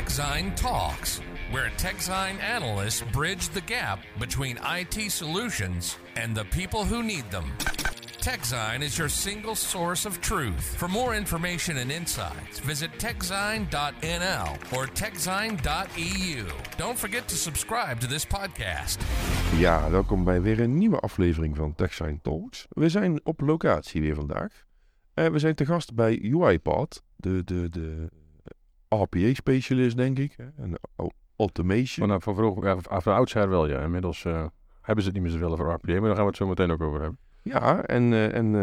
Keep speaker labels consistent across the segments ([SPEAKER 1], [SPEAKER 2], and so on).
[SPEAKER 1] TechZine Talks, where TechZine analysts bridge the gap between IT solutions and the people who need them. TechZine is your single source of truth. For more information and insights, visit techzine.nl or techzine.eu. Don't forget to subscribe to this podcast.
[SPEAKER 2] Ja, welkom bij weer een nieuwe aflevering van TechSign Talks. We zijn op locatie weer vandaag. Uh, we zijn te gast bij UiPath, de, de, de RPA-specialist, denk ik. En automation.
[SPEAKER 3] Van, van, vroeger, ja, van oudsher wel, ja. Inmiddels uh, hebben ze het niet meer zoveel voor RPA, maar daar gaan we het zo meteen ook over hebben.
[SPEAKER 2] Ja, en, uh, en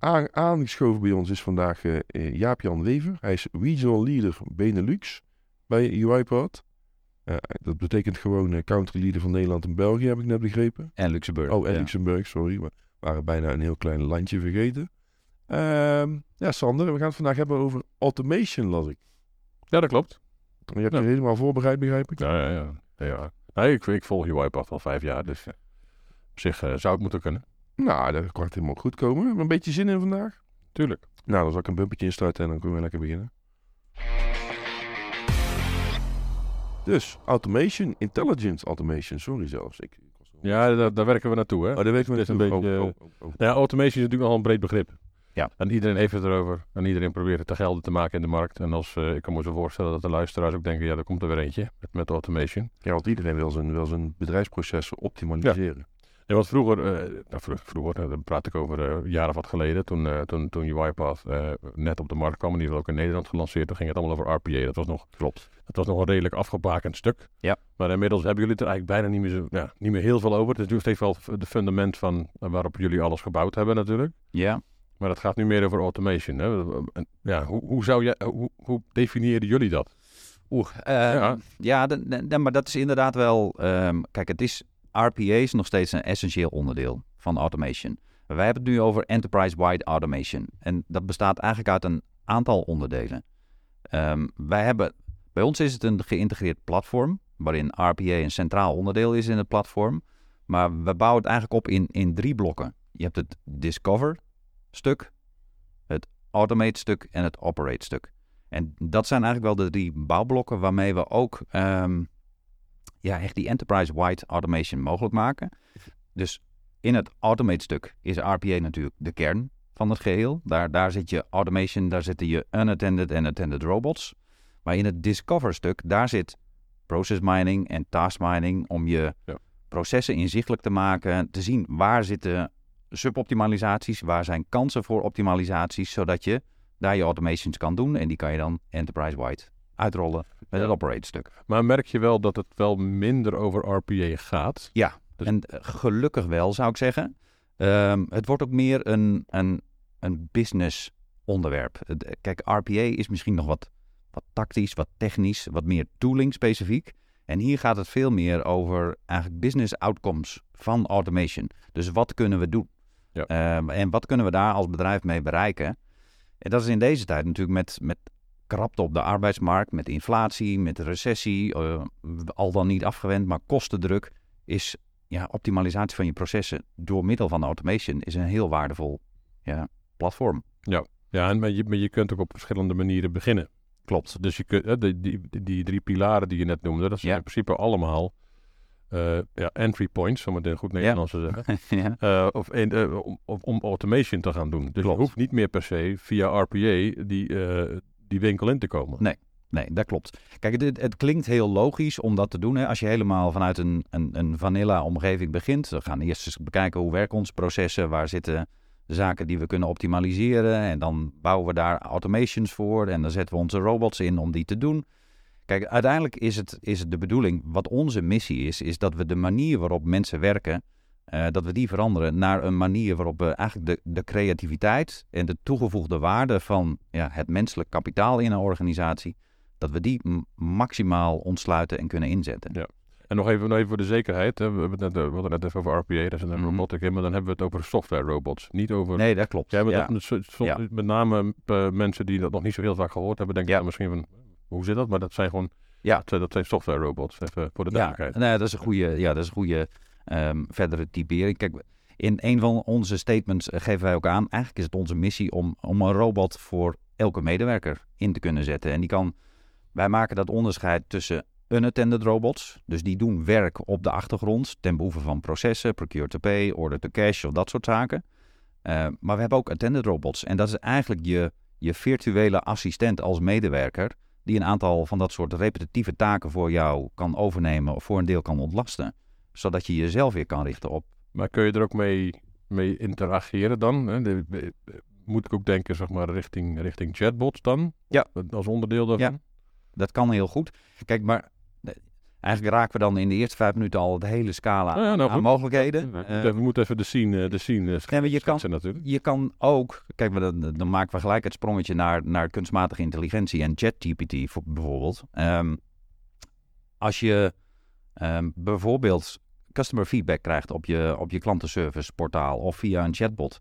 [SPEAKER 2] uh, aangeschoven bij ons is vandaag Jaap-Jan Wever. Hij is Regional Leader Benelux bij UiPath. dat betekent gewoon country leader van Nederland en België, heb ik net begrepen.
[SPEAKER 4] En Luxemburg.
[SPEAKER 2] Oh, en ja. Luxemburg, sorry. We waren bijna een heel klein landje vergeten. Ehm, ja, Sander, we gaan het vandaag hebben over automation, las ik.
[SPEAKER 3] Ja, dat klopt.
[SPEAKER 2] Je hebt ja. je helemaal voorbereid, begrijp ik?
[SPEAKER 3] Ja, ja, ja. ja. Nee, ik, ik volg UiPath al vijf jaar, dus op zich zou het moeten kunnen.
[SPEAKER 2] Nou, dat kan helemaal goed komen. Hebben een beetje zin in vandaag?
[SPEAKER 3] Tuurlijk.
[SPEAKER 2] Nou, dan zal ik een bumpertje instarten en dan kunnen we lekker beginnen. Dus, automation, intelligence automation, sorry zelfs. Ik,
[SPEAKER 3] ja, daar, daar, werken we naartoe, hè?
[SPEAKER 2] Oh, daar werken we naartoe.
[SPEAKER 3] Een beetje, oh, oh, oh, ja, automation is natuurlijk al een breed begrip.
[SPEAKER 4] Ja.
[SPEAKER 3] En iedereen heeft het erover. En iedereen probeert het te gelden te maken in de markt. En als, uh, ik kan me zo voorstellen dat de luisteraars ook denken, ja, er komt er weer eentje met, met automation.
[SPEAKER 2] Ja, want iedereen wil zijn, wil zijn bedrijfsprocessen optimaliseren.
[SPEAKER 3] Ja. Ja, want vroeger, uh, nou, vroeger, dan praat ik over uh, jaren of wat geleden, toen, uh, toen, toen UiPath net op de markt kwam, in ieder geval ook in Nederland gelanceerd, toen ging het allemaal over RPA. Dat was nog,
[SPEAKER 4] Klopt.
[SPEAKER 3] Dat was nog een redelijk afgebakend stuk.
[SPEAKER 4] Ja.
[SPEAKER 3] Maar inmiddels hebben jullie het er eigenlijk bijna niet meer, zo, ja, niet meer heel veel over. Het is natuurlijk steeds wel de fundament van waarop jullie alles gebouwd hebben natuurlijk.
[SPEAKER 4] Ja.
[SPEAKER 3] Maar het gaat nu meer over automation. Hè? Ja, hoe, hoe, zou hoe, hoe definieerden jullie dat?
[SPEAKER 4] Oeh, ja, ja de, de, maar dat is inderdaad wel. Um, kijk, het is RPA is nog steeds een essentieel onderdeel van automation. Wij hebben het nu over enterprise-wide automation. En dat bestaat eigenlijk uit een aantal onderdelen. Um, wij hebben, bij ons is het een geïntegreerd platform, waarin RPA een centraal onderdeel is in het platform. Maar we bouwen het eigenlijk op in, in drie blokken. Je hebt het discover stuk, het automate stuk en het operate stuk. En dat zijn eigenlijk wel de drie bouwblokken waarmee we ook um, ja, echt die enterprise-wide automation mogelijk maken. Dus in het automate stuk is RPA natuurlijk de kern van het geheel. Daar, daar zit je automation, daar zitten je unattended en attended robots. Maar in het discover stuk, daar zit process mining en task mining om je ja. processen inzichtelijk te maken, te zien waar zitten suboptimalisaties, waar zijn kansen voor optimalisaties, zodat je daar je automations kan doen en die kan je dan enterprise-wide uitrollen met ja. het operate stuk.
[SPEAKER 3] Maar merk je wel dat het wel minder over RPA gaat?
[SPEAKER 4] Ja, dus... en gelukkig wel zou ik zeggen. Um, het wordt ook meer een, een, een business onderwerp. Kijk, RPA is misschien nog wat, wat tactisch, wat technisch, wat meer tooling specifiek. En hier gaat het veel meer over eigenlijk business outcomes van automation. Dus wat kunnen we doen?
[SPEAKER 3] Ja.
[SPEAKER 4] Um, en wat kunnen we daar als bedrijf mee bereiken? En dat is in deze tijd natuurlijk met, met krapte op de arbeidsmarkt, met inflatie, met recessie, uh, al dan niet afgewend, maar kostendruk, is ja, optimalisatie van je processen door middel van automation is een heel waardevol ja, platform.
[SPEAKER 3] Ja, ja en maar je, maar je kunt ook op verschillende manieren beginnen.
[SPEAKER 4] Klopt.
[SPEAKER 3] Dus je kunt, die, die, die drie pilaren die je net noemde, dat zijn ja. in principe allemaal uh, ja, entry points, om het in goed Nederlands te zeggen.
[SPEAKER 4] ja.
[SPEAKER 3] uh, of een, uh, om, om, automation te gaan doen. Dus
[SPEAKER 4] Klopt.
[SPEAKER 3] je hoeft niet meer per se via RPA die, die winkel in te komen.
[SPEAKER 4] Nee, nee dat klopt. Kijk, het, het klinkt heel logisch om dat te doen. Hè. Als je helemaal vanuit een, een, een vanilla-omgeving begint, we gaan eerst eens bekijken hoe werken onze processen, waar zitten zaken die we kunnen optimaliseren. En dan bouwen we daar automations voor en dan zetten we onze robots in om die te doen. Kijk, uiteindelijk is het, is het de bedoeling, wat onze missie is, is dat we de manier waarop mensen werken, uh, dat we die veranderen naar een manier waarop we eigenlijk de, de creativiteit en de toegevoegde waarde van ja, het menselijk kapitaal in een organisatie, dat we die maximaal ontsluiten en kunnen inzetten.
[SPEAKER 3] Ja. En nog even, nog even voor de zekerheid, hè. we, hebben het net, we hadden net even over RPA, daar zit een mm -hmm. robotic in, maar dan hebben we het over software robots, niet over...
[SPEAKER 4] Nee, dat klopt.
[SPEAKER 3] Ja,
[SPEAKER 4] ja.
[SPEAKER 3] Dat. Met name uh, mensen die dat nog niet zo heel vaak gehoord hebben, denken ja. misschien van, hoe zit dat? Maar dat zijn gewoon,
[SPEAKER 4] ja.
[SPEAKER 3] dat, dat zijn software robots, even voor de duidelijkheid.
[SPEAKER 4] Ja, nee, dat is een goede, ja, dat is een goede um, verdere typering. Kijk, in een van onze statements geven wij ook aan, eigenlijk is het onze missie om, om een robot voor elke medewerker in te kunnen zetten. En die kan Wij maken dat onderscheid tussen unattended robots. Dus die doen werk op de achtergrond ten behoeve van processen, procure to pay, order to cash of dat soort zaken. Uh, maar we hebben ook attended robots. En dat is eigenlijk je, je virtuele assistent als medewerker. Die een aantal van dat soort repetitieve taken voor jou kan overnemen of voor een deel kan ontlasten. Zodat je jezelf weer kan richten op.
[SPEAKER 3] Maar kun je er ook mee, mee interageren dan? Hè? De, moet ik ook denken, zeg maar, richting, richting chatbots dan?
[SPEAKER 4] Ja.
[SPEAKER 3] Als onderdeel daarvan?
[SPEAKER 4] Ja, dat kan heel goed. Kijk, maar Eigenlijk raken we dan in de eerste vijf minuten al de hele scala ja, nou aan mogelijkheden.
[SPEAKER 3] we uh, moeten even de scene, de scene
[SPEAKER 4] uh, je kan, natuurlijk. Je kan ook, kijk, dan, dan maken we gelijk het sprongetje naar, naar kunstmatige intelligentie en ChatGPT bijvoorbeeld. Um, als je um, bijvoorbeeld customer feedback krijgt op je, op je klantenservice portaal of via een chatbot,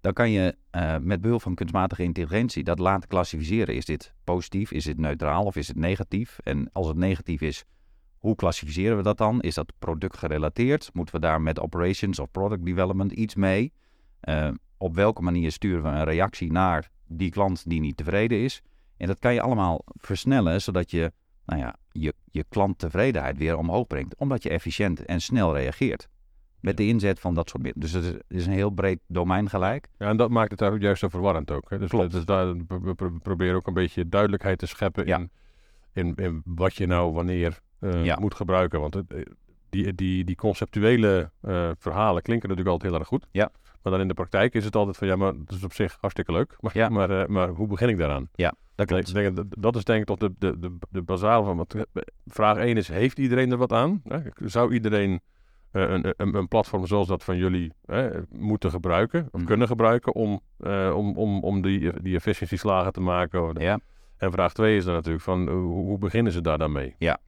[SPEAKER 4] dan kan je uh, met behulp van kunstmatige intelligentie dat laten klassificeren. Is dit positief, is dit neutraal of is het negatief? En als het negatief is, hoe klassificeren we dat dan? Is dat productgerelateerd? Moeten we daar met operations of product development iets mee? Uh, op welke manier sturen we een reactie naar die klant die niet tevreden is? En dat kan je allemaal versnellen, zodat je nou ja, je, je klanttevredenheid weer omhoog brengt. Omdat je efficiënt en snel reageert. Met de inzet van dat soort middelen. Dus het is, een heel breed domein gelijk.
[SPEAKER 3] Ja, en dat maakt het daar juist zo verwarrend ook. Hè? Dus, Klopt. dus daar, we proberen ook een beetje duidelijkheid te scheppen in, in, in wat je nou wanneer uh, moet gebruiken. Want het, eh, die, die, die conceptuele uh, verhalen klinken natuurlijk altijd heel erg goed.
[SPEAKER 4] Ja.
[SPEAKER 3] Maar dan in de praktijk is het altijd van ja, maar dat is op zich hartstikke leuk. Maar, ja. maar, uh, maar hoe begin ik daaraan?
[SPEAKER 4] Ja, dat klopt.
[SPEAKER 3] Denk, dat is denk ik toch de, de, de, de bazaal van. Wat, vraag 1 is: heeft iedereen er wat aan? Zou iedereen een, een, een, platform zoals dat van jullie moeten gebruiken of mm. kunnen gebruiken om, om, om, om die, die efficiëntieslagen te maken?
[SPEAKER 4] Ja.
[SPEAKER 3] En vraag 2 is dan natuurlijk van hoe, hoe beginnen ze daar dan mee?
[SPEAKER 4] Ja,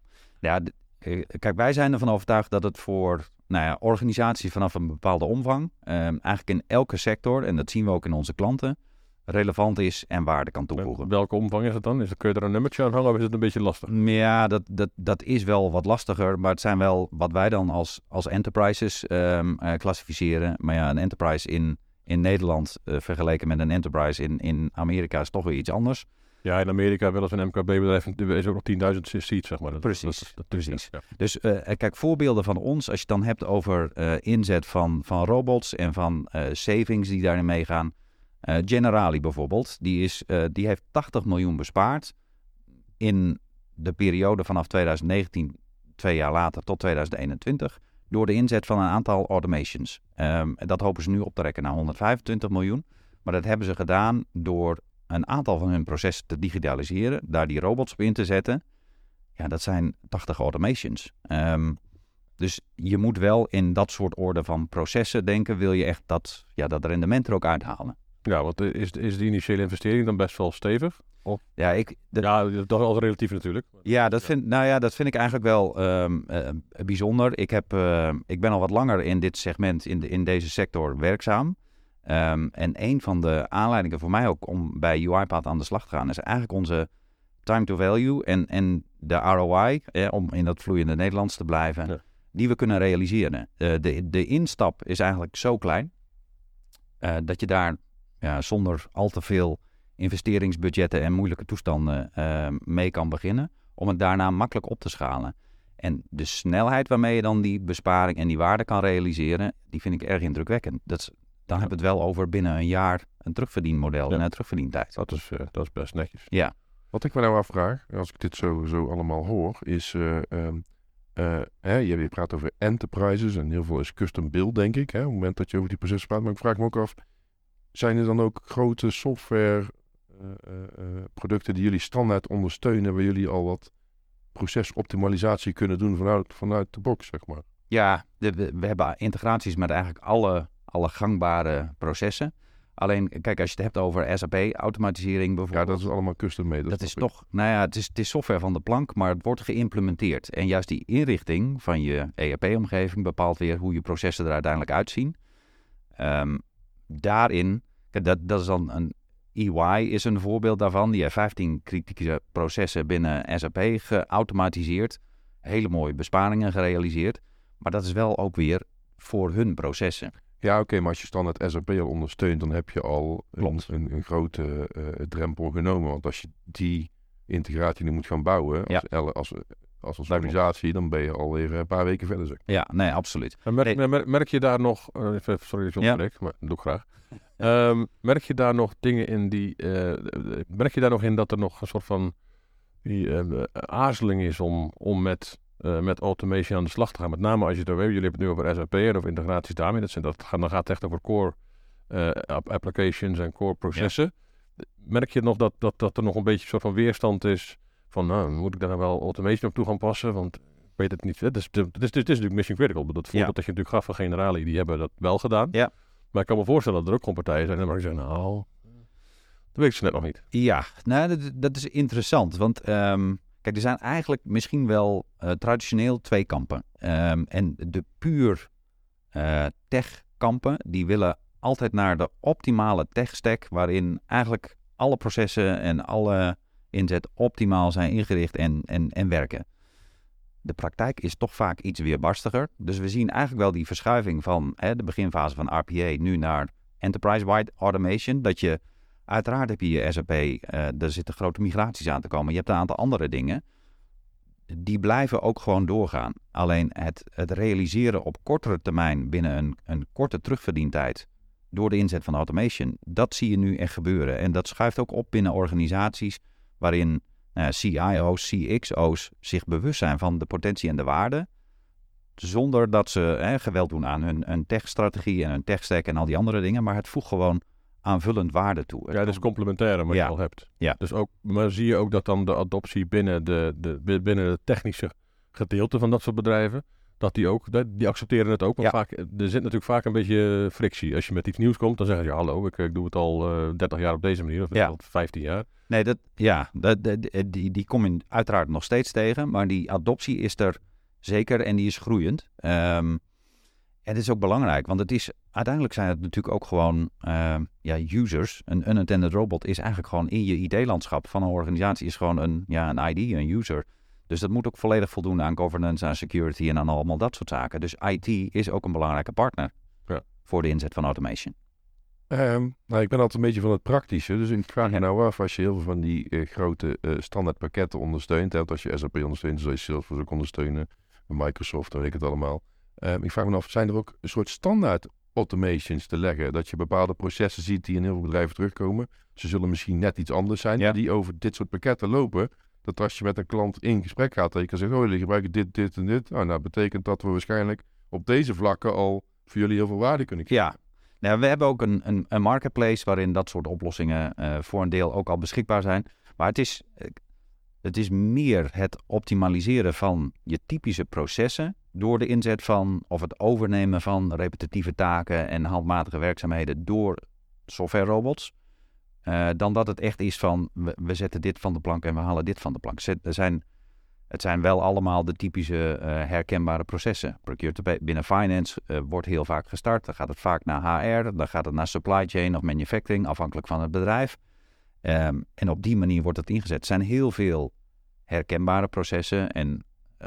[SPEAKER 4] ja, eh, kijk, wij zijn ervan overtuigd dat het voor nou ja, organisaties vanaf een bepaalde omvang, eh, eigenlijk in elke sector, en dat zien we ook in onze klanten, relevant is en waarde kan toevoegen.
[SPEAKER 3] welke omvang is het dan? Is het, kun je er een nummertje aan hangen of is het een beetje lastig?
[SPEAKER 4] Ja, dat, dat, dat is wel wat lastiger, maar het zijn wel wat wij dan als, als enterprises um, uh, klassificeren. Maar ja, een enterprise in, in Nederland uh, vergeleken met een enterprise in, in Amerika is toch weer iets anders.
[SPEAKER 3] Ja, in Amerika wel eens een MKB-bedrijf is ook nog 10.000 seats, zeg maar. Dat,
[SPEAKER 4] precies, dat, precies. Dus uh, kijk, voorbeelden van ons, als je het dan hebt over uh, inzet van, van robots en van uh, savings die daarin meegaan. Generali bijvoorbeeld, die, is, die heeft 80 miljoen bespaard in de periode vanaf 2019, twee jaar later, tot 2021, door de inzet van een aantal automations. Um, dat hopen ze nu op te rekken naar 125 miljoen. Maar dat hebben ze gedaan door een aantal van hun processen te digitaliseren, daar die robots op in te zetten. Ja, dat zijn 80 automations. Um, dus je moet wel in dat soort orde van processen denken, wil je echt dat, ja, dat rendement er ook uithalen.
[SPEAKER 3] Ja, want is, is die initiële investering dan best wel stevig?
[SPEAKER 4] Of? Ja, ik,
[SPEAKER 3] dat, ja, dat is al relatief natuurlijk.
[SPEAKER 4] Ja, dat vind, nou ja, dat vind ik eigenlijk wel um, uh, bijzonder. Ik, heb, uh, ik ben al wat langer in dit segment, in, de, in deze sector werkzaam. Um, en een van de aanleidingen voor mij ook om bij UiPath aan de slag te gaan, is eigenlijk onze time to value en, en de ROI, om in dat vloeiende Nederlands te blijven, die we kunnen realiseren. Uh, de, de instap is eigenlijk zo klein uh, dat je daar ja, zonder al te veel investeringsbudgetten en moeilijke toestanden uh, mee kan beginnen, om het daarna makkelijk op te schalen. En de snelheid waarmee je dan die besparing en die waarde kan realiseren, die vind ik erg indrukwekkend. Dat is dan hebben we het wel over binnen een jaar een terugverdienmodel en een terugverdientijd.
[SPEAKER 3] Dat is, uh, dat is best netjes.
[SPEAKER 4] Ja.
[SPEAKER 2] Wat ik me nou afvraag, als ik dit zo, zo allemaal hoor, is... Uh, uh, hè, je praat over enterprises en heel veel is custom build, denk ik. Hè, op het moment dat je over die processen praat. Maar ik vraag me ook af, zijn er dan ook grote software producten die jullie standaard ondersteunen, waar jullie al wat procesoptimalisatie kunnen doen vanuit, vanuit de box, zeg maar?
[SPEAKER 4] Ja, de, we hebben integraties met eigenlijk alle alle gangbare processen. Alleen, kijk, als je het hebt over SAP-automatisering bijvoorbeeld.
[SPEAKER 2] Ja, dat is allemaal custom made.
[SPEAKER 4] Dat, dat is toch, nou ja, het is, het is software van de plank, maar het wordt geïmplementeerd. En juist die inrichting van je ERP-omgeving bepaalt weer hoe je processen er uiteindelijk uitzien. Um, daarin, dat, dat is dan een EY is een voorbeeld daarvan. Die heeft 15 kritische processen binnen SAP geautomatiseerd. Hele mooie besparingen gerealiseerd. Maar dat is wel ook weer voor hun processen.
[SPEAKER 2] Ja, oké, maar als je standaard SAP al ondersteunt, dan heb je al een, een, een, grote uh, drempel genomen. Want als je die integratie nu moet gaan bouwen,
[SPEAKER 4] Ja.
[SPEAKER 2] als, als, als, als organisatie, dan ben je alweer een paar weken verder. Zeg.
[SPEAKER 4] Ja, nee, absoluut.
[SPEAKER 3] En merk,
[SPEAKER 4] Nee.
[SPEAKER 3] merk, merk je daar nog, eh, even, sorry dat je
[SPEAKER 4] Ja.
[SPEAKER 3] onderbreek, maar dat doe ik graag. Ehm, merk je daar nog dingen in die, eh, eh, merk je daar nog in dat er nog een soort van die, eh, aarzeling is om, om met, eh, met automation aan de slag te gaan? Met name als je het over hebt, jullie hebben het nu over SAP en over integraties daarmee. Dat zijn, dat gaat, dan gaat het echt over core eh, app- applications en core processen. Merk je nog dat, dat, dat er nog een beetje een soort van weerstand is van, nou, moet ik daar wel automation op toe gaan passen? Want ik weet het niet. Het is, het is, het is, het is natuurlijk mission critical. Dat voorbeeld
[SPEAKER 4] Ja.
[SPEAKER 3] dat je natuurlijk gaf van Generali, die hebben dat wel gedaan.
[SPEAKER 4] Ja.
[SPEAKER 3] Maar ik kan me voorstellen dat er ook gewoon partijen zijn waar ik zeg, nou, dat weet ik zo net nog niet.
[SPEAKER 4] Ja, nou, dat, dat is interessant. Want ehm, kijk, er zijn eigenlijk misschien wel eh, traditioneel twee kampen. Ehm, en de puur eh tech-kampen, die willen altijd naar de optimale tech-stack, waarin eigenlijk alle processen en alle inzet optimaal zijn ingericht en, en, en werken. De praktijk is toch vaak iets weerbarstiger. Dus we zien eigenlijk wel die verschuiving van hè, de beginfase van RPA nu naar enterprise-wide automation. Dat je Uiteraard heb je je SAP, eh er zitten grote migraties aan te komen. Je hebt een aantal andere dingen. Die blijven ook gewoon doorgaan. Alleen het, het realiseren op kortere termijn binnen een, een korte terugverdientijd door de inzet van automation, dat zie je nu echt gebeuren. En dat schuift ook op binnen organisaties waarin nou CIO's, CXO's zich bewust zijn van de potentie en de waarde. Zonder dat ze geweld doen aan hun, hun tech-strategie en hun tech-stack en al die andere dingen. Maar het voegt gewoon aanvullend waarde toe.
[SPEAKER 3] Ja, dat is complementaire wat
[SPEAKER 4] Ja.
[SPEAKER 3] je al hebt.
[SPEAKER 4] Ja.
[SPEAKER 3] Dus ook, maar zie je ook dat dan de adoptie binnen, de, de, binnen het technische gedeelte van dat soort bedrijven, dat die ook, dat- die accepteren het ook. Want
[SPEAKER 4] Ja.
[SPEAKER 3] vaak, er zit natuurlijk vaak een beetje frictie. Als je met iets nieuws komt, dan zeggen ze, hallo, ik, ik doe het al eh 30 jaar op deze manier, of
[SPEAKER 4] Ja.
[SPEAKER 3] al 15 jaar.
[SPEAKER 4] Nee, dat, ja, dat, dat- die, die kom je uiteraard nog steeds tegen. Maar die adoptie is er zeker en die is groeiend. Ehm, en het is ook belangrijk, want het is, uiteindelijk zijn het natuurlijk ook gewoon ehm, ja, users. Een unattended robot is eigenlijk gewoon in je ID-landschap van een organisatie is gewoon een, ja, een ID, een user. Dus dat moet ook volledig voldoen aan governance, aan security en aan allemaal dat soort zaken. Dus IT is ook een belangrijke partner
[SPEAKER 3] Ja.
[SPEAKER 4] voor de inzet van automation.
[SPEAKER 2] Ehm, nou, ik ben altijd een beetje van het praktische. Dus ik vraag me nou af als je heel veel van die eh, grote eh standaard pakketten ondersteunt. Als je SAP ondersteunt, zou je Salesforce ook ondersteunen. Microsoft, dan weet ik het allemaal. Ehm, ik vraag me af, zijn er ook een soort standaard automations te leggen? Dat je bepaalde processen ziet die in heel veel bedrijven terugkomen. Ze zullen misschien net iets anders zijn,
[SPEAKER 4] Ja.
[SPEAKER 2] die over dit soort pakketten lopen. Dat als je met een klant in gesprek gaat, dat je kan zeggen, oh, jullie gebruiken dit, dit en dit. Nou, dat betekent dat we waarschijnlijk op deze vlakken al voor jullie heel veel waarde kunnen krijgen.
[SPEAKER 4] Ja, nou, we hebben ook een, een, een marketplace waarin dat soort oplossingen eh, voor een deel ook al beschikbaar zijn. Maar het is, eh, het is meer het optimaliseren van je typische processen door de inzet van of het overnemen van repetitieve taken en handmatige werkzaamheden door software robots. eh, dan dat het echt is van we, we zetten dit van de plank en we halen dit van de plank. Er zijn, het zijn wel allemaal de typische eh, herkenbare processen. Procure binnen finance eh, wordt heel vaak gestart. Dan gaat het vaak naar HR, dan gaat het naar supply chain of manufacturing, afhankelijk van het bedrijf. Ehm, en op die manier wordt het ingezet. Er zijn heel veel herkenbare processen. En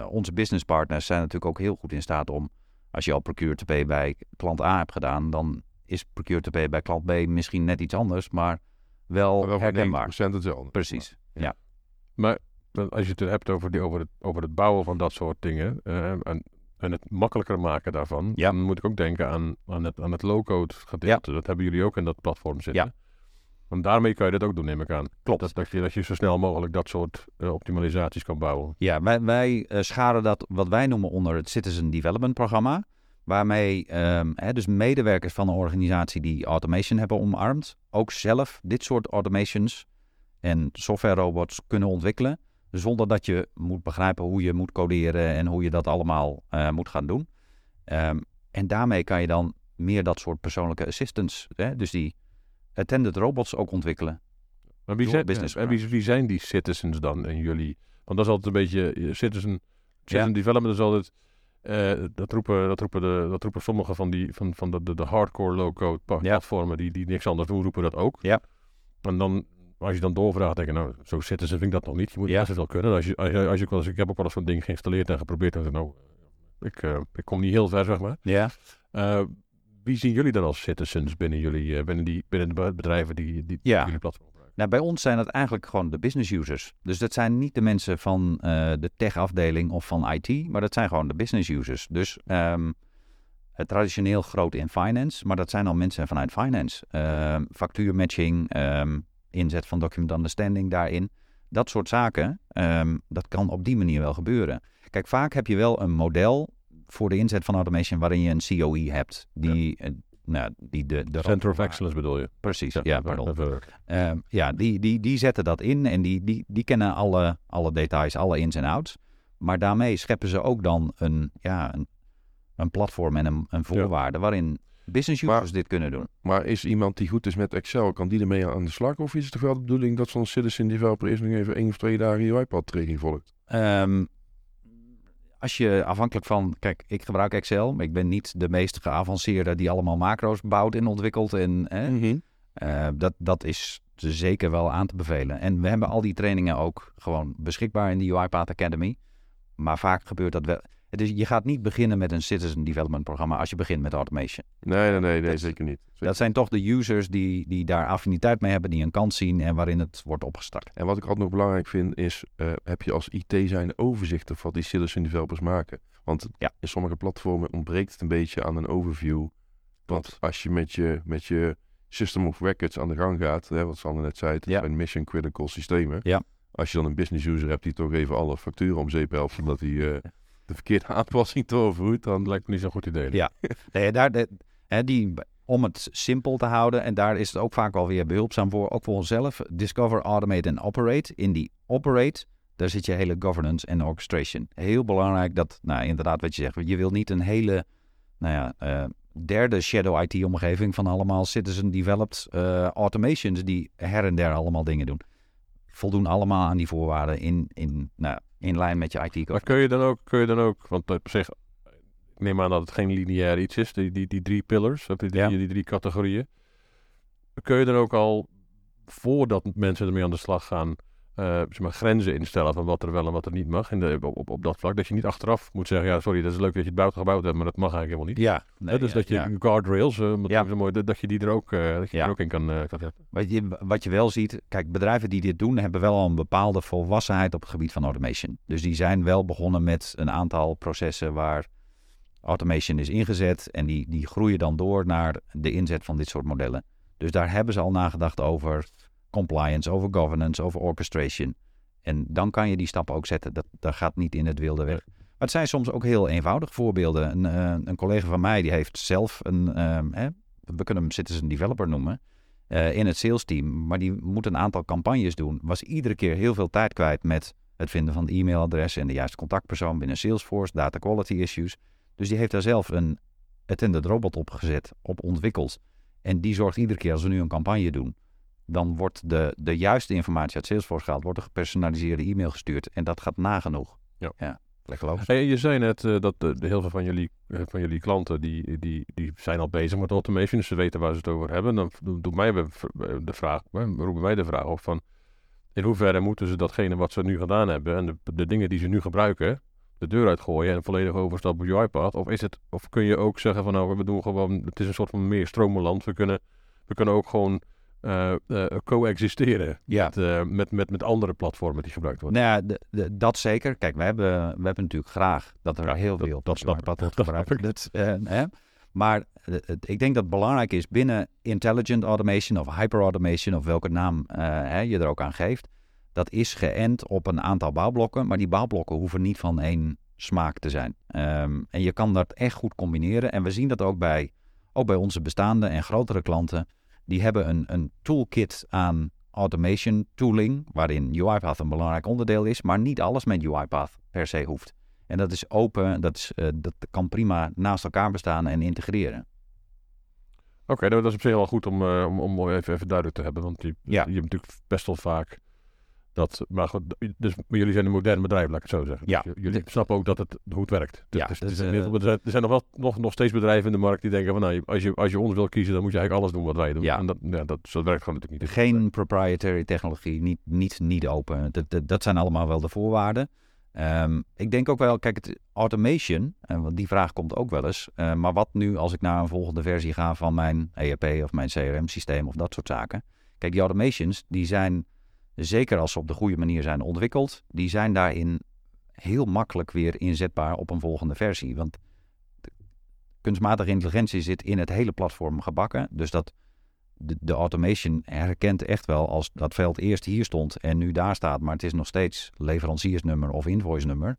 [SPEAKER 4] onze business partners zijn natuurlijk ook heel goed in staat om, als je al procure to pay bij klant A hebt gedaan, dan is procure to pay bij klant B misschien net iets anders, maar wel,
[SPEAKER 2] Maar wel
[SPEAKER 4] herkenbaar.
[SPEAKER 2] 90% hetzelfde.
[SPEAKER 4] Precies.
[SPEAKER 3] Maar dan als je het hebt over, die, over, het, over het bouwen van dat soort dingen eh, en, en het makkelijker maken daarvan,
[SPEAKER 4] Ja.
[SPEAKER 3] dan moet ik ook denken aan, aan het, aan het low-code gedeelte. Dat hebben jullie ook in dat platform zitten.
[SPEAKER 4] Ja.
[SPEAKER 3] Want daarmee kan je dit ook doen, neem ik aan.
[SPEAKER 4] Klopt.
[SPEAKER 3] Dat, dat, je, dat je zo snel mogelijk dat soort eh, optimalisaties kan bouwen.
[SPEAKER 4] Ja, wij, wij eh, scharen dat wat wij noemen onder het Citizen Development Programma. Waarmee ehm, hè, dus medewerkers van een organisatie die automation hebben omarmd, ook zelf dit soort automations en software robots kunnen ontwikkelen. Zonder dat je moet begrijpen hoe je moet coderen en hoe je dat allemaal eh, moet gaan doen. Ehm, en daarmee kan je dan meer dat soort persoonlijke assistants, hè, dus die attended robots ook ontwikkelen.
[SPEAKER 3] Maar wie zijn,
[SPEAKER 4] business
[SPEAKER 3] en wie, wie zijn die citizens dan in jullie? Want dat is altijd een beetje eh, citizen, citizen development is altijd. eh, dat, roepen, dat, roepen de, dat roepen sommige van, die, van, van de, de, de hardcore low-code
[SPEAKER 4] Ja.
[SPEAKER 3] platformen die, die niks anders doen, roepen dat ook.
[SPEAKER 4] Ja.
[SPEAKER 3] En dan, als je dan doorvraagt, denk je, nou, zo citizen vind ik dat nog niet. Je moet
[SPEAKER 4] Ja.
[SPEAKER 3] best wel kunnen. Als je, als je, als je ik heb ook wel eens zo'n ding geïnstalleerd en geprobeerd. En nou, ik, eh, ik kom niet heel ver, zeg maar.
[SPEAKER 4] Ja.
[SPEAKER 3] Wie zien jullie dan als citizens binnen jullie, eh, binnen, die, binnen de bedrijven die, die
[SPEAKER 4] Ja.
[SPEAKER 3] jullie platform gebruiken?
[SPEAKER 4] Nou, bij ons zijn het eigenlijk gewoon de business users. Dus dat zijn niet de mensen van uh, de tech-afdeling of van IT, maar dat zijn gewoon de business users. Dus um, traditioneel groot in finance, maar dat zijn al mensen vanuit finance. Uh, factuurmatching, um, inzet van document understanding daarin. Dat soort zaken, um, dat kan op die manier wel gebeuren. Kijk, vaak heb je wel een model voor de inzet van automation waarin je een COE hebt. Die, ja. nou, die de, de
[SPEAKER 3] Center of Excellence bedoel je?
[SPEAKER 4] Precies, ja, ja pardon. Uh, ja, die, die, die zetten dat in en die, die, die kennen alle, alle details, alle ins en outs. Maar daarmee scheppen ze ook dan een, ja, een, een platform en een, een voorwaarde ja. waarin business users maar, dit kunnen doen.
[SPEAKER 2] Maar is iemand die goed is met Excel, kan die ermee aan de slag? Of is het toch wel de bedoeling dat zo'n citizen developer eerst nog even één of twee dagen je iPad training volgt?
[SPEAKER 4] Um, als je afhankelijk van, kijk, ik gebruik Excel, maar ik ben niet de meest geavanceerde die allemaal macro's bouwt en ontwikkelt. En, hè,
[SPEAKER 2] mm -hmm.
[SPEAKER 4] uh, dat, dat is zeker wel aan te bevelen. En we hebben al die trainingen ook gewoon beschikbaar in de UiPath Academy. Maar vaak gebeurt dat wel. Dus je gaat niet beginnen met een citizen development programma als je begint met automation.
[SPEAKER 2] Nee, nee, nee, nee dat, zeker niet. Zeker.
[SPEAKER 4] Dat zijn toch de users die, die daar affiniteit mee hebben, die een kans zien en waarin het wordt opgestart.
[SPEAKER 2] En wat ik altijd nog belangrijk vind is, uh, heb je als IT zijn overzicht of wat die citizen developers maken? Want
[SPEAKER 4] ja.
[SPEAKER 2] in sommige platformen ontbreekt het een beetje aan een overview. Want als je met je, met je system of records aan de gang gaat, hè, wat Sander net zei, het
[SPEAKER 4] ja.
[SPEAKER 2] zijn mission critical systemen.
[SPEAKER 4] Ja.
[SPEAKER 2] Als je dan een business user hebt die toch even alle facturen om zeep helpt, omdat hij... Uh, de verkeerde aanpassing doorvoert, dan lijkt me niet zo'n goed idee.
[SPEAKER 4] Ja, nee, daar, hè, die, om het simpel te houden, en daar is het ook vaak wel weer behulpzaam voor, ook voor onszelf. Discover, automate en operate. In die operate, daar zit je hele governance en orchestration. Heel belangrijk dat, nou inderdaad wat je zegt, je wil niet een hele, nou ja, uh, derde shadow IT-omgeving van allemaal citizen developed uh, automations die her en der allemaal dingen doen. Voldoen allemaal aan die voorwaarden in, in nou, in lijn met je IT-code.
[SPEAKER 3] Maar kun je dan ook, kun je dan ook want op zich, ik neem aan dat het geen lineair iets is, die, die, die drie pillars, of die, die,
[SPEAKER 4] Ja.
[SPEAKER 3] die, drie categorieën. Kun je dan ook al, voordat mensen ermee aan de slag gaan, eh, zeg maar, grenzen instellen van wat er wel en wat er niet mag in de, op, op, op dat vlak. Dat je niet achteraf moet zeggen, ja sorry, dat is leuk dat je het buiten gebouwd hebt, maar dat mag eigenlijk helemaal niet.
[SPEAKER 4] Ja, nee,
[SPEAKER 3] dus
[SPEAKER 4] ja,
[SPEAKER 3] dat je
[SPEAKER 4] ja.
[SPEAKER 3] guardrails, eh,
[SPEAKER 4] Ja.
[SPEAKER 3] mooi, dat, dat je die er ook, eh, dat je er ook in kan, eh, kan zetten.
[SPEAKER 4] Wat je, wat je wel ziet, kijk, bedrijven die dit doen, hebben wel al een bepaalde volwassenheid op het gebied van automation. Dus die zijn wel begonnen met een aantal processen waar automation is ingezet en die, die groeien dan door naar de inzet van dit soort modellen. Dus daar hebben ze al nagedacht over compliance, over governance, over orchestration. En dan kan je die stappen ook zetten. Dat, dat gaat niet in het wilde weg. Maar het zijn soms ook heel eenvoudige voorbeelden. Een, eh, een collega van mij die heeft zelf een, ehm, hè, we kunnen hem citizen developer noemen, eh, in het sales team. Maar die moet een aantal campagnes doen. Was iedere keer heel veel tijd kwijt met het vinden van de e-mailadres en de juiste contactpersoon binnen Salesforce, data quality issues. Dus die heeft daar zelf een attended robot op gezet, op ontwikkeld. En die zorgt iedere keer als we nu een campagne doen, dan wordt de, de juiste informatie uit Salesforce gehaald, wordt een gepersonaliseerde e-mail gestuurd en dat gaat nagenoeg.
[SPEAKER 3] Ja.
[SPEAKER 4] ja.
[SPEAKER 3] Hey, je zei net eh, dat de, de heel veel van jullie, eh, van jullie klanten, die, die, die zijn al bezig met automation, dus ze weten waar ze het over hebben. Dan do- doet mij eh, de vraag, roepen mij de vraag op van, in hoeverre moeten ze datgene wat ze nu gedaan hebben en de, de dingen die ze nu gebruiken, de deur uitgooien en volledig overstappen op UiPath? Of, is het, of kun je ook zeggen van, nou, we doen gewoon, het is een soort van meer stromenland, we kunnen, we kunnen ook gewoon eh, eh, coexisteren
[SPEAKER 4] Ja.
[SPEAKER 3] met, eh, met, met, met andere platformen die gebruikt worden.
[SPEAKER 4] Nou ja, de, de- dat zeker. Kijk, we hebben, we hebben natuurlijk graag dat er
[SPEAKER 3] Ja,
[SPEAKER 4] heel
[SPEAKER 3] dat-
[SPEAKER 4] veel
[SPEAKER 3] dat snap snap
[SPEAKER 4] gebruikt. Dat, hè? Maar ik denk dat het belangrijk is binnen intelligent automation of hyperautomation of welke naam hè, je er ook aan geeft. Dat is geënt op een aantal bouwblokken, maar die bouwblokken hoeven niet van één smaak te zijn. Ehm, en je kan dat echt goed combineren. En we zien dat ook bij, ook bij onze bestaande en grotere klanten. Die hebben een, een toolkit aan automation tooling, waarin UiPath een belangrijk onderdeel is, maar niet alles met UiPath per se hoeft. En dat is open, dat, is, eh, dat kan prima naast elkaar bestaan en integreren.
[SPEAKER 3] Oké, nou, dat is op zich wel goed om, eh, om, om even, even duidelijk te hebben. Want je,
[SPEAKER 4] Ja.
[SPEAKER 3] je hebt natuurlijk best wel vaak dat... Maar goed, dus maar jullie zijn een modern bedrijf, laat ik het zo zeggen.
[SPEAKER 4] Ja.
[SPEAKER 3] Dus jullie snappen ook dat het, hoe het werkt.
[SPEAKER 4] Ja,
[SPEAKER 3] dus, zijn
[SPEAKER 4] eh,
[SPEAKER 3] bedrijven- er zijn nog, wel, nog, nog steeds bedrijven in de markt die denken van... Nou, als je, als je ons wil kiezen, dan moet je eigenlijk alles doen wat wij doen.
[SPEAKER 4] Ja.
[SPEAKER 3] En dat, ja, dat, zo werkt gewoon natuurlijk niet.
[SPEAKER 4] Geen proprietary technologie, niet, niet, niet open. Dat, dat, dat zijn allemaal wel de voorwaarden. Ehm, ik denk ook wel, kijk, het automation, en want die vraag komt ook wel eens. eh, maar wat nu als ik naar een volgende versie ga van mijn ERP of mijn CRM-systeem of dat soort zaken? Kijk, die automations, die zijn, zeker als ze op de goede manier zijn ontwikkeld, die zijn daarin heel makkelijk weer inzetbaar op een volgende versie. Want kunstmatige intelligentie zit in het hele platform gebakken. Dus dat de, de, automation herkent echt wel als dat veld eerst hier stond en nu daar staat, maar het is nog steeds leveranciersnummer of invoice nummer,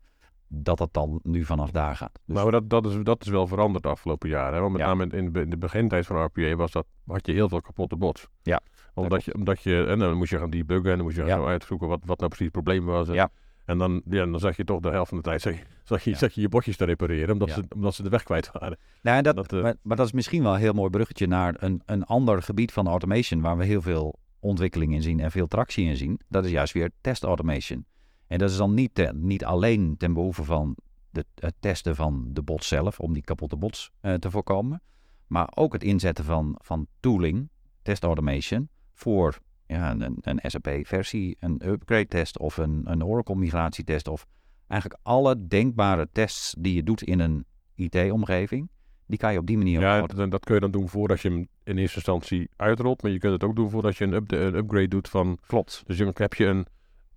[SPEAKER 4] dat het dan nu vanaf daar gaat.
[SPEAKER 3] Dus... Maar dat, dat, is, dat is wel veranderd de afgelopen jaren. Hè? Want met name in de, in de begintijd van RPA was dat, had je heel veel kapotte bots.
[SPEAKER 4] Ja.
[SPEAKER 3] Omdat je, omdat je, en dan moest je gaan debuggen en dan moest je gaan uitzoeken wat, wat nou precies het probleem was.
[SPEAKER 4] ja.
[SPEAKER 3] En dan, ja, dan zag je toch de helft van de tijd zag je, zag je, zag je, je botjes te repareren, omdat, ze, omdat ze de weg kwijt waren.
[SPEAKER 4] Nou, dat, dat uh... maar, maar, dat is misschien wel een heel mooi bruggetje naar een, een ander gebied van automation, waar we heel veel ontwikkeling in zien en veel tractie in zien. Dat is juist weer test automation. En dat is dan niet, te, niet alleen ten behoeve van de, het testen van de bot zelf, om die kapotte bots uh, te voorkomen, maar ook het inzetten van, van tooling, test automation, voor ja, een, een SAP-versie, een upgrade-test of een, een Oracle-migratietest of eigenlijk alle denkbare tests die je doet in een IT-omgeving, die kan je op die manier...
[SPEAKER 3] Ja, dat, dat kun je dan doen voordat je hem in eerste instantie uitrolt, maar je kunt het ook doen voordat je een, up, een upgrade doet van...
[SPEAKER 4] Klopt.
[SPEAKER 3] Dus dan heb je een,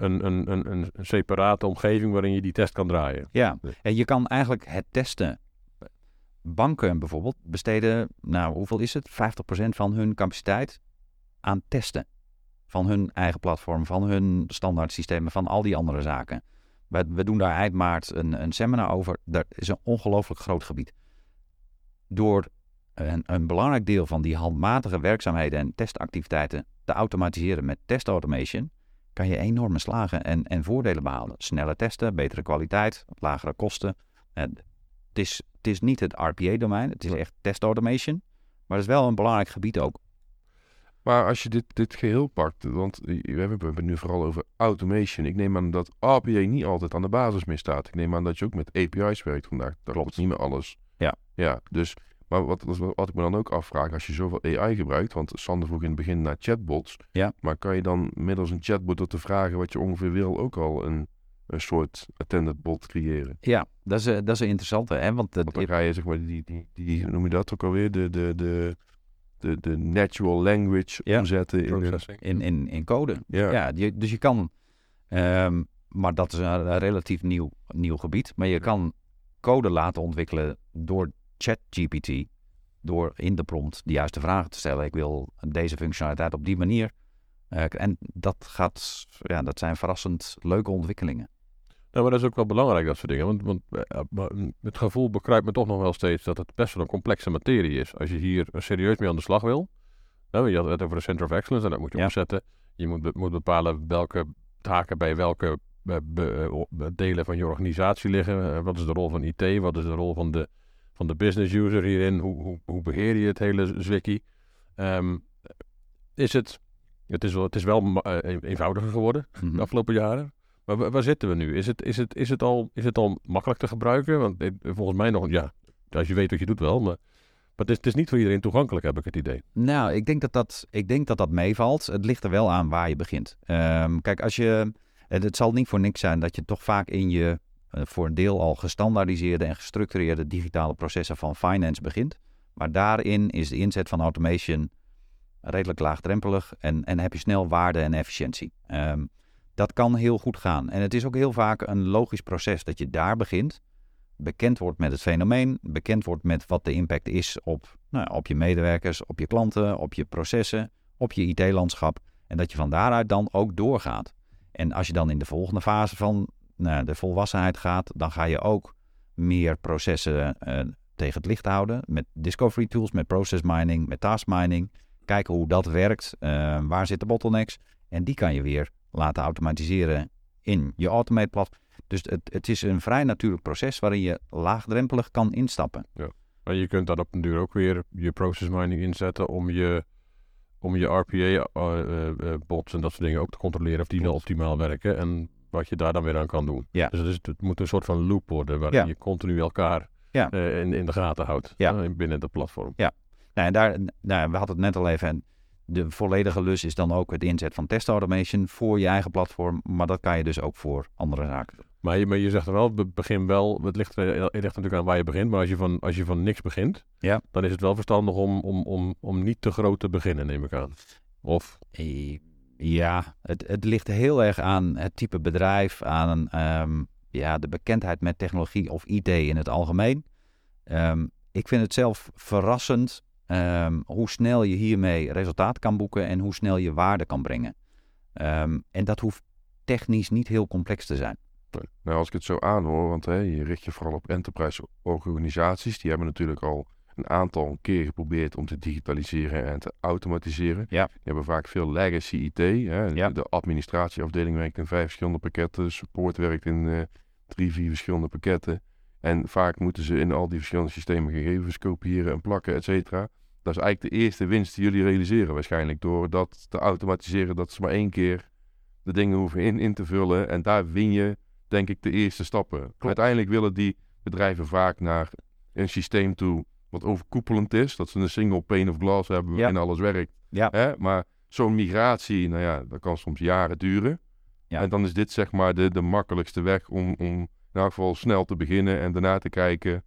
[SPEAKER 3] een, een, een, een, separate omgeving waarin je die test kan draaien.
[SPEAKER 4] Ja, en je kan eigenlijk het testen... Banken bijvoorbeeld besteden, nou hoeveel is het? 50% van hun capaciteit aan testen van hun eigen platform, van hun standaard systemen, van al die andere zaken. We, we doen daar eind maart een, een seminar over. Dat is een ongelooflijk groot gebied. Door een, een, belangrijk deel van die handmatige werkzaamheden en testactiviteiten te automatiseren met test automation, kan je enorme slagen en, en voordelen behalen. Snelle testen, betere kwaliteit, lagere kosten. het, is, het is niet het RPA-domein, het is echt test automation. Maar het is wel een belangrijk gebied ook.
[SPEAKER 2] Maar als je dit, dit geheel pakt, want we hebben het nu vooral over automation. Ik neem aan dat RPA niet altijd aan de basis meer staat. Ik neem aan dat je ook met API's werkt vandaag. Dat klopt niet meer alles.
[SPEAKER 4] Ja.
[SPEAKER 2] Ja, dus, maar wat, wat ik me dan ook afvraag, als je zoveel AI gebruikt, want Sander vroeg in het begin naar chatbots.
[SPEAKER 4] Ja.
[SPEAKER 2] Maar kan je dan middels een chatbot door te vragen wat je ongeveer wil ook al een, een soort attended bot creëren?
[SPEAKER 4] Ja, dat is, dat is een interessante, hè? Want,
[SPEAKER 2] want dan ga je zeg maar die, die, die, noem je dat ook alweer, de, de, de de, de natural language ja. omzetten
[SPEAKER 4] in, in, in, in code.
[SPEAKER 2] Ja.
[SPEAKER 4] ja dus je kan, um, maar dat is een, relatief nieuw, nieuw gebied, maar je kan code laten ontwikkelen door ChatGPT, door in de prompt de juiste vragen te stellen. Ik wil deze functionaliteit op die manier. Uh, en dat, gaat, ja, dat zijn verrassend leuke ontwikkelingen.
[SPEAKER 3] Ja, maar dat is ook wel belangrijk, dat soort dingen. Want, want uh, het gevoel bekruipt me toch nog wel steeds dat het best wel een complexe materie is. Als je hier serieus mee aan de slag wil. Nou, je had het over de Center of Excellence en dat moet je ja. opzetten. Je moet, moet bepalen welke taken bij welke delen van je organisatie liggen. wat is de rol van IT? Wat is de rol van de, van de business user hierin? Hoe, hoe, hoe beheer je het hele zwikkie? Um, is het, het, is wel, het is wel eenvoudiger geworden mm -hmm. de afgelopen jaren. Maar waar, zitten we nu? Is het, is, het, is, het al, is het al makkelijk te gebruiken? Want volgens mij nog, ja, als je weet wat je doet wel, maar... Maar het is, het is, niet voor iedereen toegankelijk, heb ik het idee.
[SPEAKER 4] Nou, ik denk dat dat, ik denk dat, dat meevalt. Het ligt er wel aan waar je begint. Um, kijk, als je. Het zal niet voor niks zijn dat je toch vaak in je. Uh, voor een deel al gestandaardiseerde en gestructureerde digitale processen van finance begint. Maar daarin is de inzet van automation redelijk laagdrempelig. En, en heb je snel waarde en efficiëntie. Um, dat kan heel goed gaan. En het is ook heel vaak een logisch proces dat je daar begint, bekend wordt met het fenomeen, bekend wordt met wat de impact is op, nou, op je medewerkers, op je klanten, op je processen, op je IT-landschap. En dat je van daaruit dan ook doorgaat. En als je dan in de volgende fase van nou, de volwassenheid gaat, dan ga je ook meer processen uh, tegen het licht houden. Met discovery tools, met process mining, met task mining. Kijken hoe dat werkt, uh, waar zitten bottlenecks. En die kan je weer laten automatiseren in je automate platform. Dus het, het is een vrij natuurlijk proces waarin je laagdrempelig kan instappen.
[SPEAKER 3] Ja. Maar je kunt dan op een duur ook weer je process mining inzetten om je, om je RPA-bots uh, uh, en dat soort dingen ook te controleren of die wel optimaal werken en wat je daar dan weer aan kan doen.
[SPEAKER 4] Ja.
[SPEAKER 3] Dus het, is, het moet een soort van loop worden waarin ja. je continu elkaar
[SPEAKER 4] ja.
[SPEAKER 3] uh, in, in de gaten houdt
[SPEAKER 4] ja.
[SPEAKER 3] binnen het platform.
[SPEAKER 4] Ja, nou, en daar, nou, we hadden het net al even. En de volledige lus is dan ook het inzet van test automation voor je eigen platform. Maar dat kan je dus ook voor andere zaken doen.
[SPEAKER 3] Maar je, maar je zegt wel, begin wel, het ligt, het ligt natuurlijk aan waar je begint. Maar als je van, als je van niks begint,
[SPEAKER 4] ja.
[SPEAKER 3] dan is het wel verstandig om, om, om, om niet te groot te beginnen, neem ik aan. Of?
[SPEAKER 4] Eh, Ja, het, het ligt heel erg aan het type bedrijf, aan ehm, ja, de bekendheid met technologie of IT in het algemeen. Ehm, ik vind het zelf verrassend ehm, hoe snel je hiermee resultaat kan boeken en hoe snel je waarde kan brengen. En dat hoeft technisch niet heel complex te zijn.
[SPEAKER 2] Nou, als ik het zo aanhoor, want hè, je richt je vooral op enterprise organisaties. Die hebben natuurlijk al een aantal keer geprobeerd om te digitaliseren en te automatiseren.
[SPEAKER 4] Ja.
[SPEAKER 2] Die hebben vaak veel legacy IT. Hè.
[SPEAKER 4] Ja.
[SPEAKER 2] De administratieafdeling werkt in vijf verschillende pakketten. Support werkt in eh, drie, vier verschillende pakketten. En vaak moeten ze in al die verschillende systemen gegevens kopiëren en plakken, et cetera. Dat is eigenlijk de eerste winst die jullie realiseren waarschijnlijk. Door dat te automatiseren, dat ze maar één keer de dingen hoeven in, in te vullen. En daar win je, denk ik, de eerste stappen. Uiteindelijk willen die bedrijven vaak naar een systeem toe wat overkoepelend is. Dat ze een single pane of glass hebben
[SPEAKER 4] Ja.
[SPEAKER 2] waarin alles werkt.
[SPEAKER 4] Ja.
[SPEAKER 2] Hè? Maar zo'n migratie, nou ja, dat kan soms jaren duren.
[SPEAKER 4] Ja.
[SPEAKER 2] En dan is dit zeg maar de, de makkelijkste weg om, om in elk geval snel te beginnen en daarna te kijken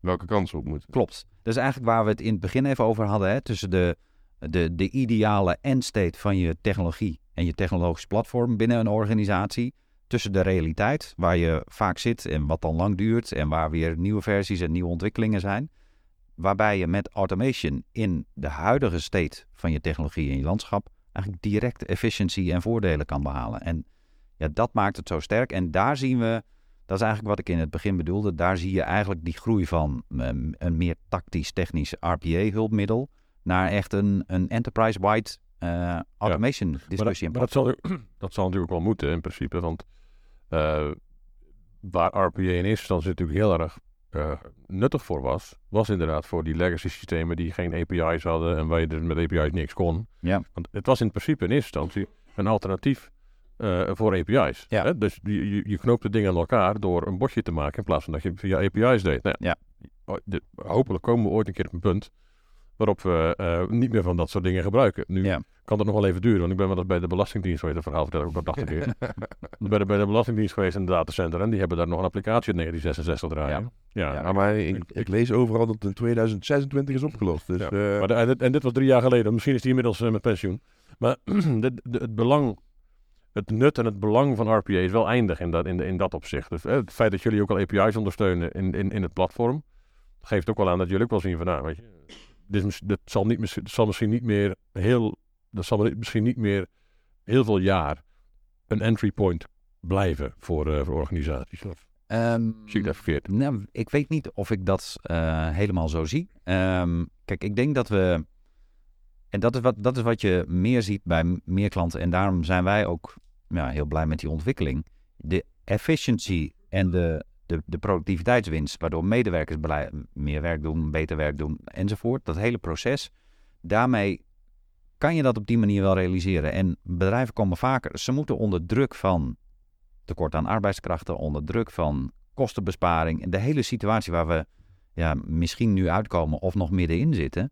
[SPEAKER 2] welke kansen op moeten.
[SPEAKER 4] Klopt. Dat is eigenlijk waar we het in het begin even over hadden. Hè? Tussen de, de, de ideale endstate van je technologie en je technologisch platform binnen een organisatie. Tussen de realiteit, waar je vaak zit en wat dan lang duurt. En waar weer nieuwe versies en nieuwe ontwikkelingen zijn. Waarbij je met automation in de huidige state van je technologie en je landschap. eigenlijk direct efficiëntie en voordelen kan behalen. En ja, dat maakt het zo sterk. En daar zien we dat is eigenlijk wat ik in het begin bedoelde. Daar zie je eigenlijk die groei van um, een meer tactisch-technisch RPA-hulpmiddel naar echt een, een enterprise-wide uh, automation discussie.
[SPEAKER 3] Maar, dat, maar dat, zal, dat zal natuurlijk wel moeten in principe, want uh, waar RPA in eerste instantie natuurlijk heel erg uh, nuttig voor was, was inderdaad voor die legacy systemen die geen API's hadden en waar je dus met API's niks kon.
[SPEAKER 4] Ja.
[SPEAKER 3] Want het was in principe in eerste instantie een alternatief uh, voor API's.
[SPEAKER 4] Ja.
[SPEAKER 3] Hè? Dus je, je, je knoopt de dingen aan elkaar door een bordje te maken in plaats van dat je via API's deed. Nou,
[SPEAKER 4] ja.
[SPEAKER 3] de, hopelijk komen we ooit een keer op een punt waarop we uh, niet meer van dat soort dingen gebruiken. Nu
[SPEAKER 4] ja.
[SPEAKER 3] kan het nog wel even duren, want ik ben wel eens bij de Belastingdienst geweest. Dat verhaal vertel ik ook nog 80 keer. bij, de, bij de Belastingdienst geweest in het datacenter en die hebben daar nog een applicatie in 1966 draaien.
[SPEAKER 2] Ja, ja. ja maar ik, ik, lees overal dat het in 2026 is opgelost. Dus,
[SPEAKER 3] ja.
[SPEAKER 2] uh...
[SPEAKER 3] maar de, en, dit, en, dit, was drie jaar geleden. Misschien is die inmiddels uh, met pensioen. Maar de, de, het belang het nut en het belang van RPA is wel eindig in dat, in, in dat opzicht. Dus, eh, het feit dat jullie ook al API's ondersteunen in, in, in het platform, geeft ook wel aan dat jullie ook wel zien van, nou, weet je, dit, zal, niet, zal misschien niet meer heel, dat zal misschien niet meer heel veel jaar een entry point blijven voor, uh, voor organisaties.
[SPEAKER 4] Um,
[SPEAKER 3] zie ik dat verkeerd?
[SPEAKER 4] Nou, ik weet niet of ik dat uh, helemaal zo zie. Um, kijk, ik denk dat we en dat is, wat, dat is wat je meer ziet bij meer klanten. En daarom zijn wij ook ja, heel blij met die ontwikkeling. De efficiency en de, de, de productiviteitswinst, waardoor medewerkers meer werk doen, beter werk doen enzovoort. Dat hele proces. Daarmee kan je dat op die manier wel realiseren. En bedrijven komen vaker, ze moeten onder druk van tekort aan arbeidskrachten, onder druk van kostenbesparing. En de hele situatie waar we ja, misschien nu uitkomen of nog middenin zitten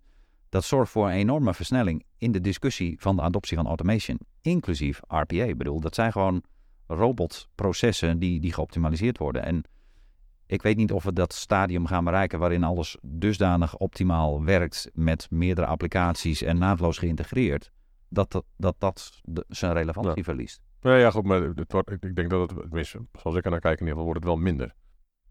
[SPEAKER 4] dat zorgt voor een enorme versnelling in de discussie van de adoptie van automation, inclusief RPA. Ik bedoel, dat zijn gewoon robotprocessen die, die geoptimaliseerd worden. En ik weet niet of we dat stadium gaan bereiken waarin alles dusdanig optimaal werkt met meerdere applicaties en naadloos geïntegreerd, dat dat, dat, dat de, zijn relevantie
[SPEAKER 3] ja.
[SPEAKER 4] verliest.
[SPEAKER 3] Ja, ja, goed, maar het wordt, ik, denk dat het, tenminste, zoals ik er naar kijk, in ieder geval wordt het wel minder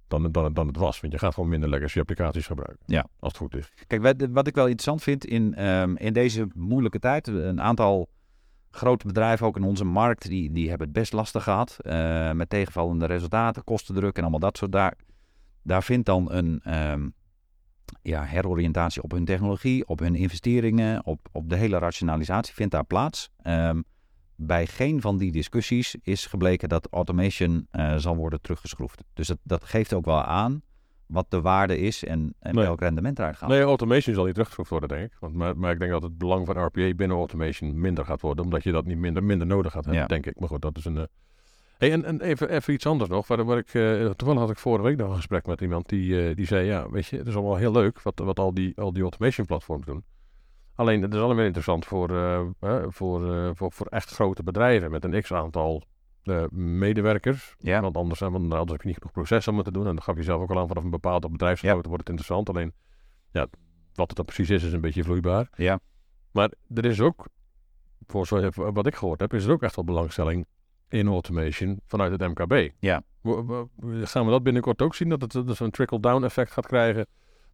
[SPEAKER 3] dan, dan, dan het was. Want je gaat gewoon minder legacy applicaties gebruiken.
[SPEAKER 4] Ja.
[SPEAKER 3] Als het goed is.
[SPEAKER 4] Kijk, wat, wat ik wel interessant vind in, um, in deze moeilijke tijd. Een aantal grote bedrijven, ook in onze markt, die, die hebben het best lastig gehad. Uh, met tegenvallende resultaten, kostendruk en allemaal dat soort. Daar, daar vindt dan een um, ja, heroriëntatie op hun technologie, op hun investeringen, op, op de hele rationalisatie vindt daar plaats. Um, bij geen van die discussies is gebleken dat automation uh, zal worden teruggeschroefd. Dus dat, dat geeft ook wel aan wat de waarde is en, en nee. welk rendement eruit gaat.
[SPEAKER 3] Nee, automation zal niet teruggeschroefd worden, denk ik. Want, maar, maar ik denk dat het belang van RPA binnen automation minder gaat worden, omdat je dat niet minder, minder nodig gaat hebben,
[SPEAKER 4] ja.
[SPEAKER 3] denk ik. Maar goed, dat is een... Uh... Hey, en, en even, even iets anders nog. Waar, waar ik, uh, toevallig had ik vorige week nog een gesprek met iemand die, die zei, ja, weet je, het is allemaal heel leuk wat, wat al, die, al die automation platforms doen. Alleen, het is allemaal interessant voor, uh, uh, voor, voor, voor echt grote bedrijven met een x-aantal medewerkers.
[SPEAKER 4] Ja.
[SPEAKER 3] Want anders, want anders heb je niet genoeg processen om het te doen. En dat gaf je zelf ook al aan, vanaf een bepaalde bedrijfsgrootte ja. wordt het interessant. Alleen, ja, wat het dan precies is, is een beetje vloeibaar.
[SPEAKER 4] Ja.
[SPEAKER 3] Maar er is ook voor zo, wat ik gehoord heb, is er ook echt wel belangstelling in automation vanuit het MKB.
[SPEAKER 4] Ja.
[SPEAKER 3] Gaan we dat binnenkort ook zien, dat het een trickle-down effect gaat krijgen?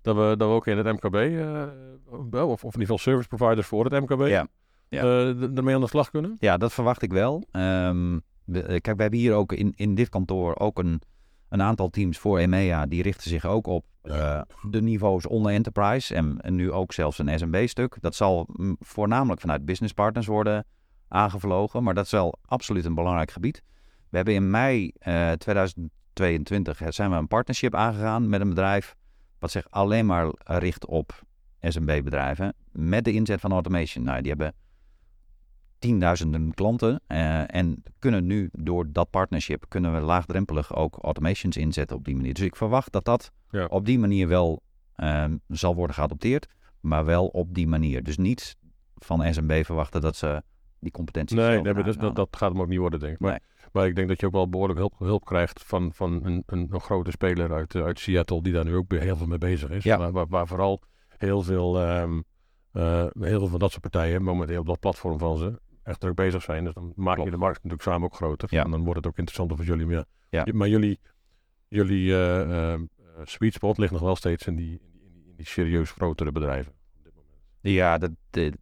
[SPEAKER 3] Dat we, dat we ook in het MKB, uh, of, of in ieder geval service providers voor het MKB,
[SPEAKER 4] ja.
[SPEAKER 3] Ja. Uh, ermee aan de slag kunnen?
[SPEAKER 4] Ja, dat verwacht ik wel. Um, we, kijk, we hebben hier ook in, in dit kantoor ook een, een aantal teams voor EMEA. Die richten zich ook op uh, de niveaus onder enterprise en, en nu ook zelfs een SMB-stuk. Dat zal voornamelijk vanuit business partners worden aangevlogen, maar dat is wel absoluut een belangrijk gebied. We hebben in mei uh, 2022 zijn we een partnership aangegaan met een bedrijf wat zich alleen maar richt op SMB-bedrijven met de inzet van automation. Nou, die hebben tienduizenden klanten uh, en kunnen nu door dat partnership kunnen we laagdrempelig ook automations inzetten op die manier. Dus ik verwacht dat dat ja. op die manier wel uh, zal worden geadopteerd, maar wel op die manier. Dus niet van SMB verwachten dat ze die competenties.
[SPEAKER 3] Nee, nee dus dat, dat gaat hem ook niet worden, denk ik. Maar, nee. maar ik denk dat je ook wel behoorlijk hulp, hulp krijgt van, van een, een, een, grote speler uit, uit Seattle, die daar nu ook heel veel mee bezig is.
[SPEAKER 4] Ja.
[SPEAKER 3] Waar, waar, vooral heel veel, um, uh, heel veel van dat soort partijen momenteel op dat platform van ze echt druk bezig zijn. Dus dan maak je de markt natuurlijk samen ook groter.
[SPEAKER 4] Ja.
[SPEAKER 3] En dan wordt het ook interessanter voor jullie. Maar,
[SPEAKER 4] ja.
[SPEAKER 3] maar jullie, jullie uh, uh, sweet spot ligt nog wel steeds in die, in die, in die serieus grotere bedrijven.
[SPEAKER 4] Ja, de,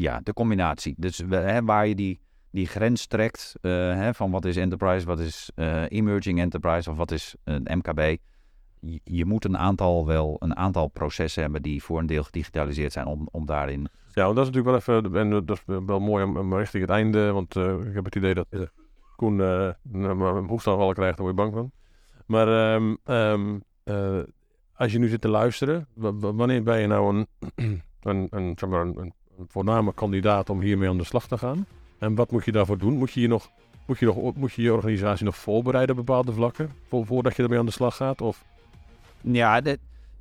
[SPEAKER 4] ja, de combinatie. Dus hè, waar je die, die grens trekt uh, hè, van wat is enterprise, wat is emerging enterprise of wat is een MKB je, moet een aantal wel een aantal processen hebben die voor een deel gedigitaliseerd zijn om, om daarin.
[SPEAKER 3] Ja, dat is natuurlijk wel even, en dat is wel mooi om, richting het einde, want ik heb het idee dat Koen een hoestaanvallen krijgt, daar word je bang van. Maar um, um, als je nu zit te luisteren, wanneer ben je nou een, een, een, een, een voorname kandidaat om hiermee aan de slag te gaan? En wat moet je daarvoor doen? Moet je je nog moet je, nog, moet je je organisatie nog voorbereiden op bepaalde vlakken, voordat je ermee aan de slag gaat? Of
[SPEAKER 4] ja,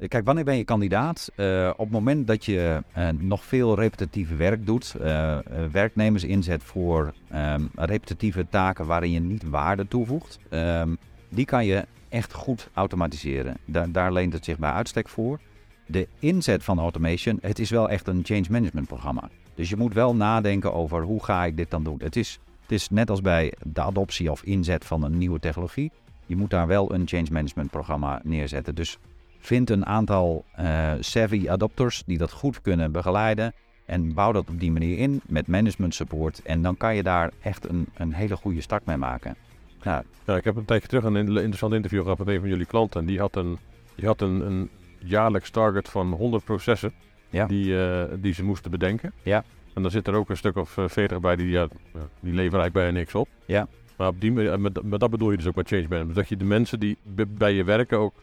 [SPEAKER 4] kijk, wanneer ben je kandidaat? Uh, op het moment dat je uh, nog veel repetitieve werk doet, uh, werknemers inzet voor um, repetitieve taken waarin je niet waarde toevoegt, um, die kan je echt goed automatiseren. Da daar leent het zich bij uitstek voor. De inzet van automation, het is wel echt een change management programma. Dus je moet wel nadenken over hoe ga ik dit dan doen. Het is, het is net als bij de adoptie of inzet van een nieuwe technologie je moet daar wel een change management programma neerzetten. Dus vind een aantal uh, savvy adopters die dat goed kunnen begeleiden. En bouw dat op die manier in met management support. En dan kan je daar echt een, een hele goede start mee maken.
[SPEAKER 3] Nou, ja, ik heb een tijdje terug een interessant interview gehad met een van jullie klanten. En die had een, die had een, een jaarlijks target van 100 processen
[SPEAKER 4] ja.
[SPEAKER 3] die, uh, die ze moesten bedenken.
[SPEAKER 4] Ja.
[SPEAKER 3] En dan zit er ook een stuk of 40 bij die, ja, die leveren eigenlijk bijna niks op.
[SPEAKER 4] Ja.
[SPEAKER 3] Maar op die, met, met dat bedoel je dus ook met change management. Dat je de mensen die bij je werken ook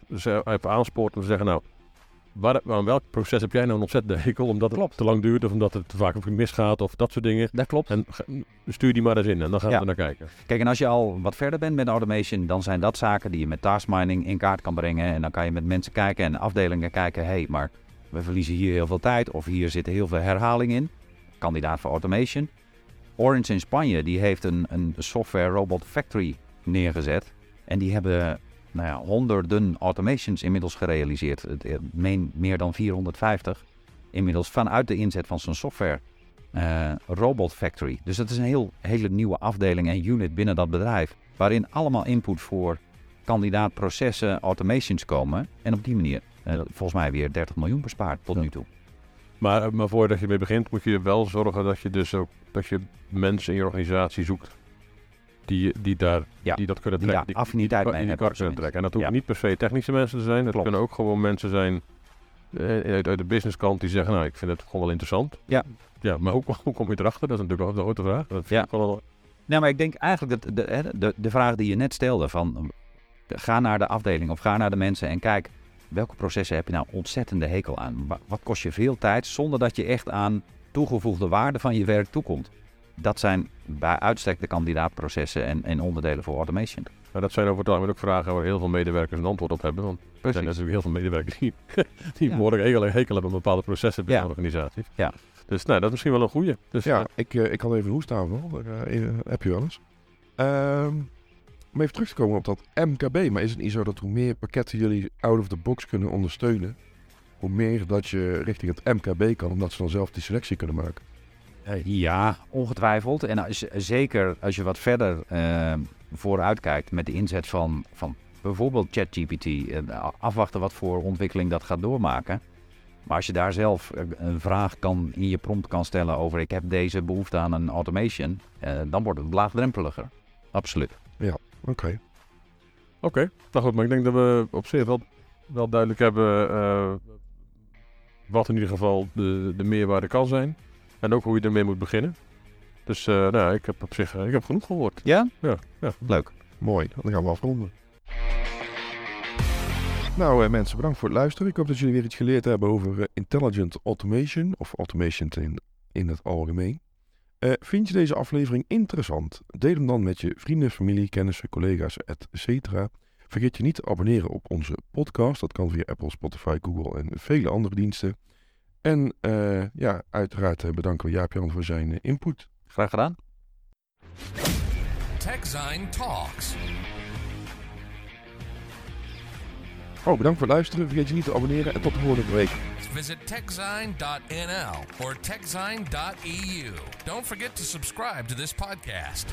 [SPEAKER 3] even aanspoort om te zeggen, nou, waar, aan welk proces heb jij nou een ontzettende hekel? Omdat het te lang duurt of omdat het te vaak misgaat of dat soort dingen.
[SPEAKER 4] Dat klopt.
[SPEAKER 3] En stuur die maar eens in en dan gaan ja. we naar kijken.
[SPEAKER 4] Kijk, en als je al wat verder bent met automation, dan zijn dat zaken die je met task mining in kaart kan brengen. En dan kan je met mensen kijken en afdelingen kijken, hé, hey, maar we verliezen hier heel veel tijd of hier zit heel veel herhaling in. Kandidaat voor automation. Orange in Spanje die heeft een, een software robot factory neergezet. En die hebben nou ja, honderden automations inmiddels gerealiseerd. Meen meer dan 450 inmiddels vanuit de inzet van zijn software. Uh, robot Factory. Dus dat is een heel, hele nieuwe afdeling en unit binnen dat bedrijf. Waarin allemaal input voor kandidaat processen, automations komen. En op die manier uh, volgens mij weer 30 miljoen bespaard tot ja. nu toe.
[SPEAKER 3] Maar, maar voordat je mee begint, moet je wel zorgen dat je dus ook dat je mensen in je organisatie zoekt die, die, daar,
[SPEAKER 4] ja,
[SPEAKER 3] die dat kunnen
[SPEAKER 4] die
[SPEAKER 3] trekken.
[SPEAKER 4] Die affiniteit
[SPEAKER 3] die,
[SPEAKER 4] mee
[SPEAKER 3] die
[SPEAKER 4] hebben.
[SPEAKER 3] kunnen trekken. En dat
[SPEAKER 4] ja.
[SPEAKER 3] niet per se technische mensen te zijn. Het
[SPEAKER 4] Klopt.
[SPEAKER 3] kunnen ook gewoon mensen zijn uh, uit, uit de businesskant die zeggen, nou, ik vind het gewoon wel interessant.
[SPEAKER 4] Ja.
[SPEAKER 3] Ja, maar hoe, hoe kom je erachter? Dat is natuurlijk wel de grote vraag. Dat
[SPEAKER 4] ja.
[SPEAKER 3] Wel...
[SPEAKER 4] Nee, maar ik denk eigenlijk dat de, de, de vraag die je net stelde van ga naar de afdeling of ga naar de mensen en kijk welke processen heb je nou ontzettende hekel aan? Wat kost je veel tijd zonder dat je echt aan toegevoegde waarde van je werk toekomt? Dat zijn bij uitstek de kandidaatprocessen en, en onderdelen voor automation.
[SPEAKER 3] Nou, dat zijn over het algemeen ook vragen waar heel veel medewerkers een antwoord op hebben. Want Precies. er zijn natuurlijk heel veel medewerkers die, die ja. behoorlijk hekel, hekel hebben aan bepaalde processen binnen
[SPEAKER 4] ja.
[SPEAKER 3] organisaties.
[SPEAKER 4] Ja.
[SPEAKER 3] Dus nou, dat is misschien wel een goede. Dus,
[SPEAKER 2] ja, uh, ik, uh, ik had even een hoestaanval. Uh, heb je wel eens. Um, om even terug te komen op dat MKB. Maar is het niet zo dat hoe meer pakketten jullie out of the box kunnen ondersteunen, hoe meer dat je richting het MKB kan, omdat ze dan zelf die selectie kunnen maken?
[SPEAKER 4] Uh, ja, ongetwijfeld. En als, zeker als je wat verder uh, vooruit kijkt met de inzet van, van bijvoorbeeld ChatGPT. Uh, afwachten wat voor ontwikkeling dat gaat doormaken. Maar als je daar zelf een vraag kan, in je prompt kan stellen over ik heb deze behoefte aan een automation, dan wordt het laagdrempeliger. Absoluut.
[SPEAKER 2] Ja, oké.
[SPEAKER 3] Oké, nou goed, maar ik denk dat we op zich wel, wel duidelijk hebben uh, wat in ieder geval de, de meerwaarde kan zijn. En ook hoe je ermee moet beginnen. Dus uh, nou, ik heb op zich uh, ik heb genoeg gehoord.
[SPEAKER 4] Ja?
[SPEAKER 3] Ja, ja.
[SPEAKER 4] Leuk.
[SPEAKER 2] Mooi, dan gaan we afronden. Nou mensen, bedankt voor het luisteren. Ik hoop dat jullie weer iets geleerd hebben over intelligent automation of automation in, in het algemeen. Uh, vind je deze aflevering interessant? Deel hem dan met je vrienden, familie, kennissen, collega's, etc. Vergeet je niet te abonneren op onze podcast. Dat kan via Apple, Spotify, Google en vele andere diensten. En uh, ja, uiteraard uh, bedanken we Jaap-Jan voor zijn input.
[SPEAKER 4] Graag gedaan.
[SPEAKER 1] TechZine Talks.
[SPEAKER 2] Oh, bedankt voor het luisteren. Vergeet je niet te abonneren en tot de volgende week.
[SPEAKER 1] Visit techzine.nl or techzine.eu. Don't forget to subscribe to this podcast.